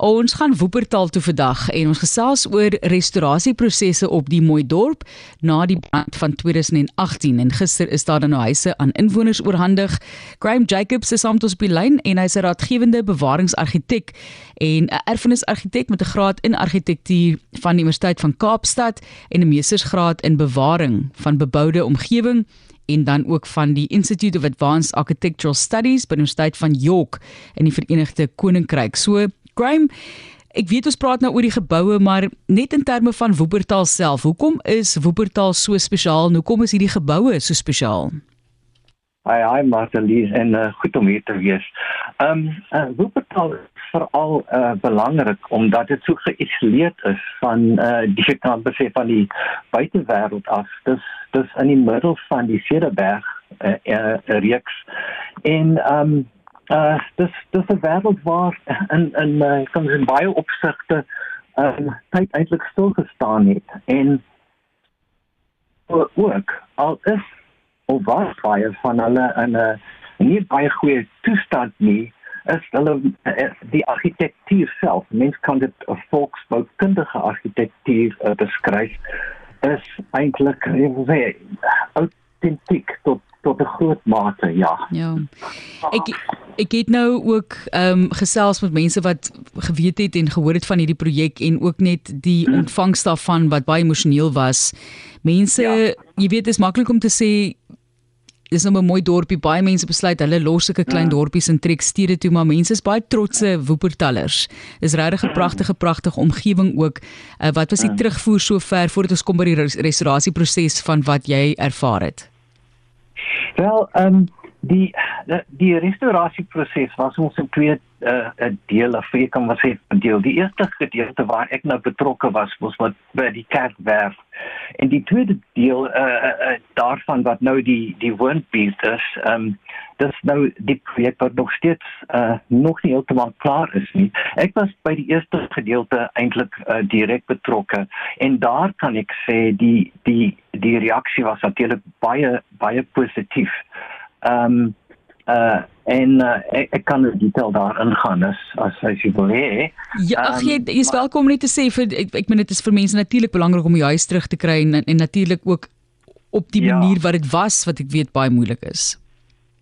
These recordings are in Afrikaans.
Ons gaan Wuppertal toe vandag en ons gesels oor restaurasieprosesse op die mooi dorp na die brand van 2018 en gister is daar dan nou huise aan inwoners oorhandig. Graham Jacobs is saam met ons op die lyn en hy's 'n raadgewende bewaringsargitek en 'n erfenisargitek met 'n graad in argitektuur van die Universiteit van Kaapstad en 'n meestersgraad in bewaring van beboude omgewing en dan ook van die Institute of Advanced Architectural Studies by die Universiteit van York in die Verenigde Koninkryk. So, Graham, ek weet ons praat nou oor die geboue, maar net in terme van Wuppertal self, hoekom is Wuppertal so spesiaal? Hoekom is hierdie geboue so spesiaal? Hi, hi Martelies en uh, goed om hier te wees. Ehm um, uh, Wuppertal is veral uh, belangrik omdat dit so geïsoleerd is van uh, die kan besef van die buitewêreld af. Dis dis in die middel van die Cederberg uh, uh, reeks en ehm um, uh, dis dis 'n wêreld waar in in uh, kan in baie opsigte ehm um, tyd eintlik stil gestaan het en ook al is of was baie van hulle in 'n nie baie goeie toestand nie is hulle eh, die argitektuur self mens kan dit 'n volksboukundige argitektuur uh, beskryf is eintlik autentiek tot tot 'n groot mate ja. Ja. Ek ek het nou ook ehm um, gesels met mense wat geweet het en gehoor het van hierdie projek en ook net die hmm. ontvangs daarvan wat baie emosioneel was mense ja. jy weet dit is maklik om te sê dis nou 'n mooi dorpie. Baie mense besluit hulle los sulke klein ja. dorpies en trek stede toe, maar mense is baie trotse woepertallers. Is regtig 'n pragtige pragtige omgewing ook. Uh, wat was die ja. terugvoer sover voordat ons kom by die restaurasieproses van wat jy ervaar het? Wel, ehm um, die die restaurasieproses was ons in twee uh, dele of ek kan maar sê deel. Die eerste gedeelte waar ek nou betrokke was was wat by die kerkwerf en die tweede deel uh, uh, daarvan wat nou die die woonbuurt is um, dis nou die projek wat nog steeds uh, nog nie heeltemal klaar is nie. Ek was by die eerste gedeelte eintlik uh, direk betrokke. En daar kan ek sê die die die reaksie was natuurlik baie baie positief Ehm um, uh en uh, ek, ek kan die detail daar ingaan as as jy wil hê. Ja, ag jy um, is welkom net te sê vir ek, ek meen dit is vir mense natuurlik belangrik om jou huis terug te kry en en natuurlik ook op die ja. manier wat dit was wat ek weet baie moeilik is.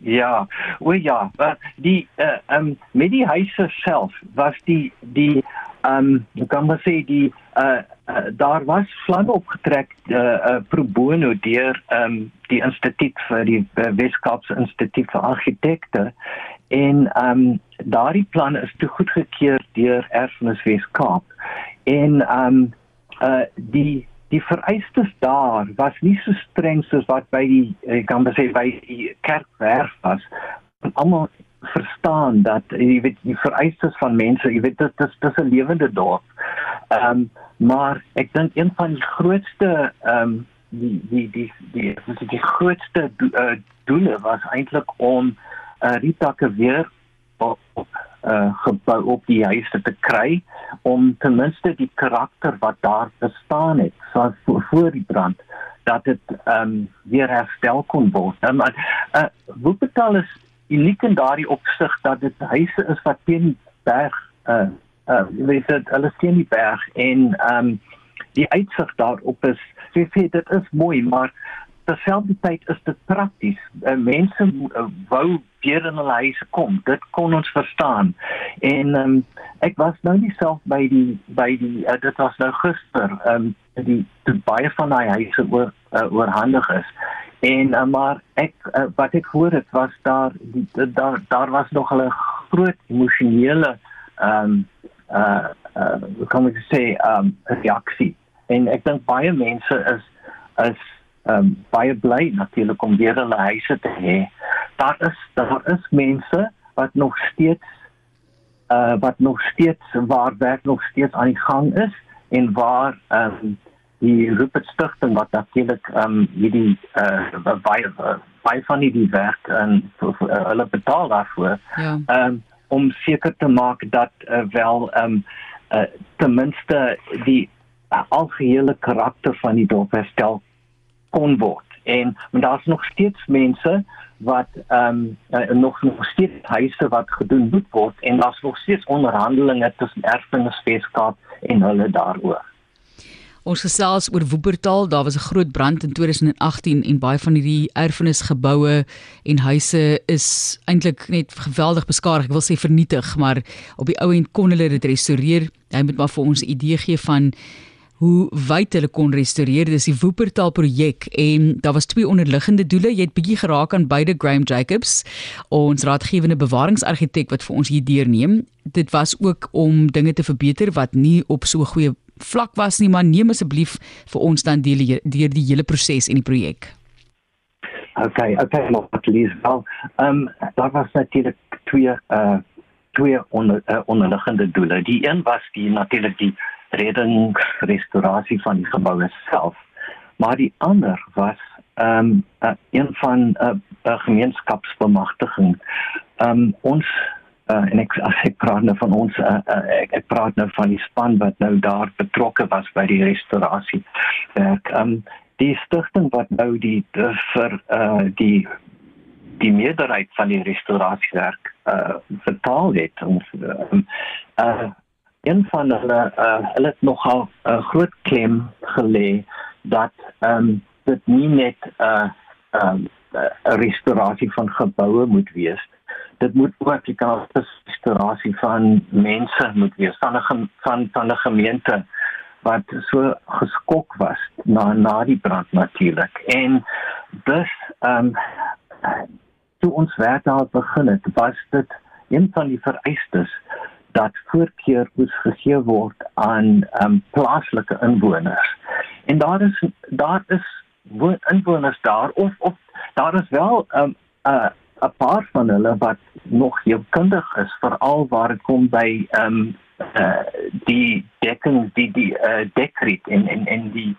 Ja, o ja, die uh um met die huise self was die die um ek kan maar sê die uh uh, daar was vlamme opgetrek uh, uh, pro bono deur um, die instituut vir die uh, Weskaapse instituut vir argitekte en um, daardie plan is toe goedgekeur deur Erfenis Weskaap en um, uh, die die vereistes daar was nie so streng soos wat by die ek kan sê by die kerkwerf was. Almal verstaan dat jy weet die vereistes van mense jy weet dit is dis 'n lewende dorp. Ehm um, maar ek dink een van die grootste ehm um, die die die die die, die grootste do, uh, doele was eintlik om uh, rietakke weer op uh, gebou op die huise te kry om ten minste die karakter wat daar bestaan het so voor, voor die brand dat dit ehm um, weer herstel kon word. Um, uh, Wuppertal is uniek in daardie opsig dat dit huise is wat teen die berg uh uh weet dit hulle sien die berg en um die uitsig daarop is sê sê dit is mooi maar terselfdertyd is dit prakties. Uh, mense wou weer in hulle huise kom. Dit kon ons verstaan. En um ek was nou nie self by die by die uh, dit was nou gister um die, die baie van daai huise oor uh, oorhandig is En uh, maar ek uh, wat ek hoor dit was daar daar daar was nog 'n groot emosionele ehm um, uh uh kom ek sê ehm um, reaksie. En ek dink baie mense is is ehm um, baie bly natuurlik om weer hulle huise te hê. Daar is daar is mense wat nog steeds uh wat nog steeds waar werk nog steeds aan die gang is en waar ehm um, die Rupert Stichting wat natuurlik ehm um, hierdie eh uh, baie baie van die werk en uh, hulle betaal daarvoor. Ja. Ehm um, om seker te maak dat uh, wel ehm um, uh, ten minste die uh, algehele karakter van die dorp herstel kon word. en maar daar's nog steeds mense wat ehm um, nog nog steeds huise wat gedoen moet word en daar's nog steeds onderhandelinge tussen erfenisweskaap en hulle daaroor. Ons gesels oor Woepertaal, daar was 'n groot brand in 2018 en baie van hierdie erfenisgeboue en huise is eintlik net geweldig beskadig. Ek wil sê vernietig, maar op die ou end kon hulle dit restoreer. Hy moet maar vir ons 'n idee gee van hoe wyd hulle kon restoreer. Dis die Woopertaal projek en daar was twee onderliggende doele. Jy het bietjie geraak aan beide Graham Jacobs, ons raadgewende bewaringsargitek wat vir ons hier deurneem. Dit was ook om dinge te verbeter wat nie op so 'n goeie vlak was nie, maar neem asseblief vir ons dan deel deur die hele proses en die projek. Okay, okay, maar please. Wel, ehm daar was natuurlik twee uh twee onder, uh, onderliggende doele. Die een was die natuurlik die redding restaurasie van die geboue self. Maar die ander was ehm um, uh, een van 'n uh, uh, gemeenskapsbemagtiging. Ehm um, ons uh, en ek as ek praat nou van ons uh, uh, ek, ek praat nou van die span wat nou daar betrokke was by die restaurasie werk. Ehm um, die stigting wat nou die vir uh, die die meerderheid van die restaurasiewerk uh vertaal het ons uh, uh een van hulle uh, hulle het nogal 'n uh, groot klem gelê dat ehm um, dit nie net 'n uh, ehm um, 'n restaurasie van geboue moet wees. Dit moet ook die kan 'n restaurasie van mense moet wees, van 'n van van 'n gemeente wat so geskok was na na die brand natuurlik. En dus ehm um, toe ons werk daar begin het, was dit een van die vereistes dat voorkeur moes gegee word aan um, plaaslike inwoners. En daar is daar is inwoners daar of of daar is wel 'n um, 'n uh, 'n paar van hulle wat nog heel kundig is veral waar dit kom by ehm um, uh, die dekking die die uh, dekriet en en en die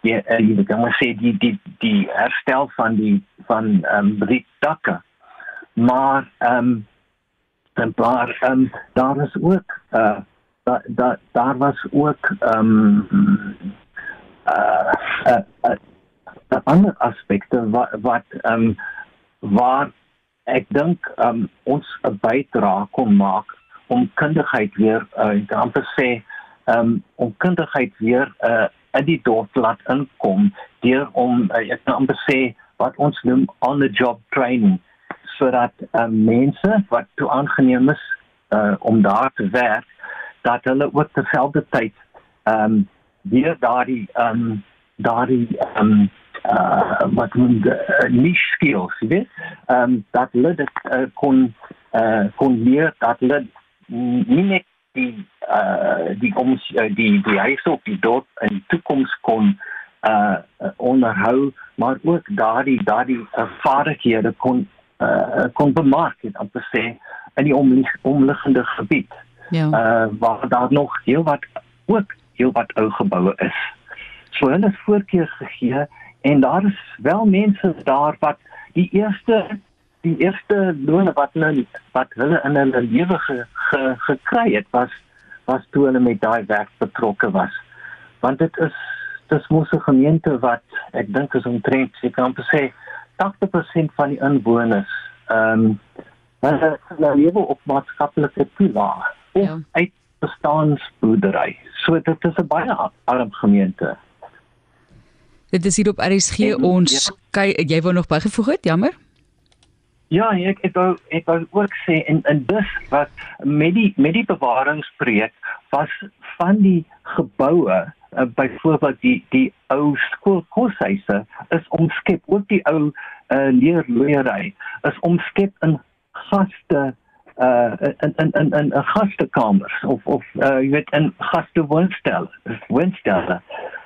die uh, jy kan maar sê die die die herstel van die van ehm um, dakke. Maar ehm um, maar ehm um, daar is ook uh daar da, daar was ook ehm um, uh, uh, uh, uh ander aspekte wat wat ehm um, waar ek dink um, ons 'n bydrae kon maak om kundigheid weer uh, kan amper sê um, om kundigheid weer uh, in die dorp laat inkom deur om uh, ek kan amper sê wat ons noem on the job training sodat um, mense wat toe aangeneem is uh, om daar te werk dat hulle ook terselfdertyd ehm um, weer daardie ehm um, daardie ehm um, uh wat moet uh, nie skills weet ehm um, dat hulle dit uh, kon uh, kon leer dat hulle nie net die uh die koms uh, die die huis op die dorp in die toekoms kon uh onderhou maar ook daardie daardie uh, vaardighede kon uh, kon bemark het om te sê in die omlig, omliggende gebied. Ja. Uh waar daar nog heel wat ook heel wat ou geboue is. So hulle is voorkeur gegee en daar is wel mense daar wat die eerste die eerste loone wat hulle wat hulle in hulle lewe ge, ge, gekry het was was toe hulle met daai werk betrokke was. Want dit is dis mos 'n gemeente wat ek dink is omtrent ek kan sê 80% van die inwoners ehm um, hulle hulle lewe op maatskaplike toelaag of ja. uit bestaanboerdery. So dit is 'n baie arm gemeente. Dit is hier op RSG en, ons ja. kyk jy wou nog bygevoeg het, jammer. Ja, ek ek wou ek wou ook sê en en dus wat met die met die bewaringsprojek was van die geboue uh, byvoorbeeld die die ou skoolkoshuise is omskep ook die ou uh, leerloeiery is omskep in gaste uh in in in in 'n gastekamers of of uh jy weet in gastewoonstelle woonstelle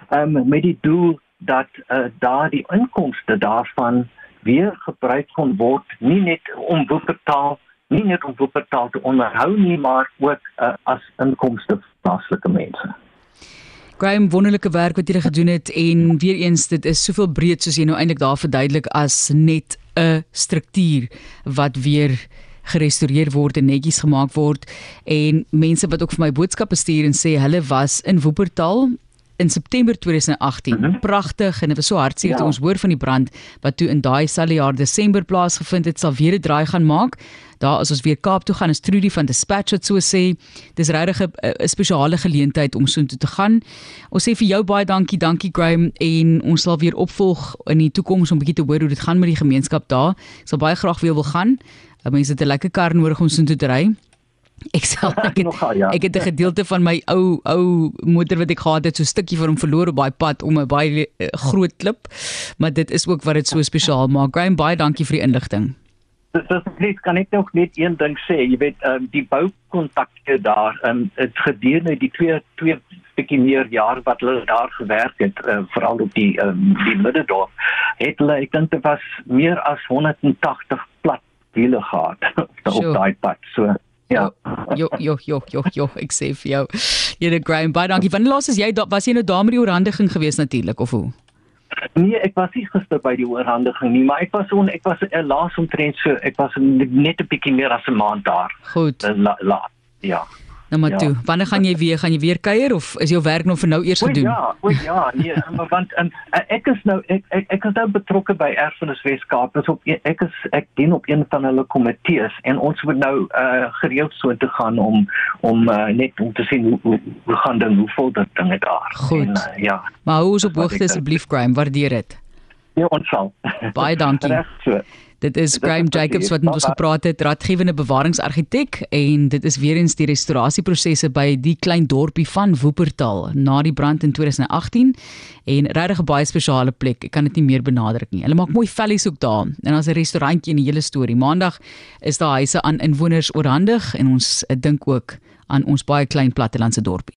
um met die doel dat uh daar die inkomste daarvan weer gebruik kon word nie net om betaal nie net om betaal te onderhou nie maar ook uh, as inkomste vir plaaslike mense Graham wonderlike werk wat jy gedoen het en weer eens dit is soveel breed soos jy nou eintlik daar verduidelik as net 'n struktuur wat weer gerestoreer word en netjies gemaak word. En mense wat ook vir my boodskappe stuur en sê hulle was in Woopertaal in September 2018. Mm -hmm. Pragtig en dit was so hartseer ja. toe ons hoor van die brand wat toe in daai selfde jaar Desember plaasgevind het, sal weer 'n draai gaan maak. Daar as ons weer Kaap toe gaan, is Trudy van Dispatch wat so sê, dis regtig 'n spesiale geleentheid om soontoe te gaan. Ons sê vir jou baie dankie, dankie Graham en ons sal weer opvolg in die toekoms om bietjie te hoor hoe dit gaan met die gemeenskap daar. Ek sal baie graag weer wil gaan. Mense het 'n lekker kar nodig om soontoe te ry. Ek sê ek het Nogal, ja. ek het 'n gedeelte van my ou ou motor wat ek gehad het so 'n stukkie van hom verloor op baie pad om 'n baie uh, groot klip. Maar dit is ook wat dit so spesiaal maak. Graham baie dankie vir die inligting. Dis net kan ek nog net een ding sê, jy weet um, die boukontakte daar, um, het gedurende die twee twee bietjie meer jaar wat hulle daar gewerk het, uh, veral op die um, die middedorp, het hulle ek dink dit was meer as 180 plat wiele gehad op daai pad. So Ja. Jo jo jo jo jo ek sê vir jou. Jene Graham, baie dankie. Wanneer laas is jy was jy nou daar met die oorhandiging gewees natuurlik of hoe? Nee, ek was nie gister by die oorhandiging nie, maar ek was on, ek was uh, laas omtrent so ek was net 'n bietjie meer as 'n maand daar. Goed. Uh, la, la, ja. Nou maar ja. toe, wanneer gaan jy weer gaan jy weer kuier of is jou werk nog vir nou eers gedoen? O ja, o ja, nee, want en, ek is nou ek ek, ek is nou betrokke by Erfenis Weskaap. Dis op ek is ek dien op een van hulle komitees en ons moet nou uh, gereeld so toe gaan om om uh, net om te sien hoe hoe, hoe gaan dit hoe vol dit dinge daar. Goed. En, uh, ja. Maar hoe is op hoogte asseblief Graham, waardeer dit. Ja, ons sal. Baie dankie. Reg so. Dit is Graham Jacobs wat met ons gepraat het, raadgewende bewaringsargitek en dit is weer eens die restaurasieprosesse by die klein dorpie van Woopertal na die brand in 2018 en regtig 'n baie spesiale plek. Ek kan dit nie meer benadruk nie. Hulle maak mooi vellies ook daar en daar's 'n restaurantjie in die hele storie. Maandag is daar huise aan inwoners oorhandig en ons dink ook aan ons baie klein plattelandse dorpie.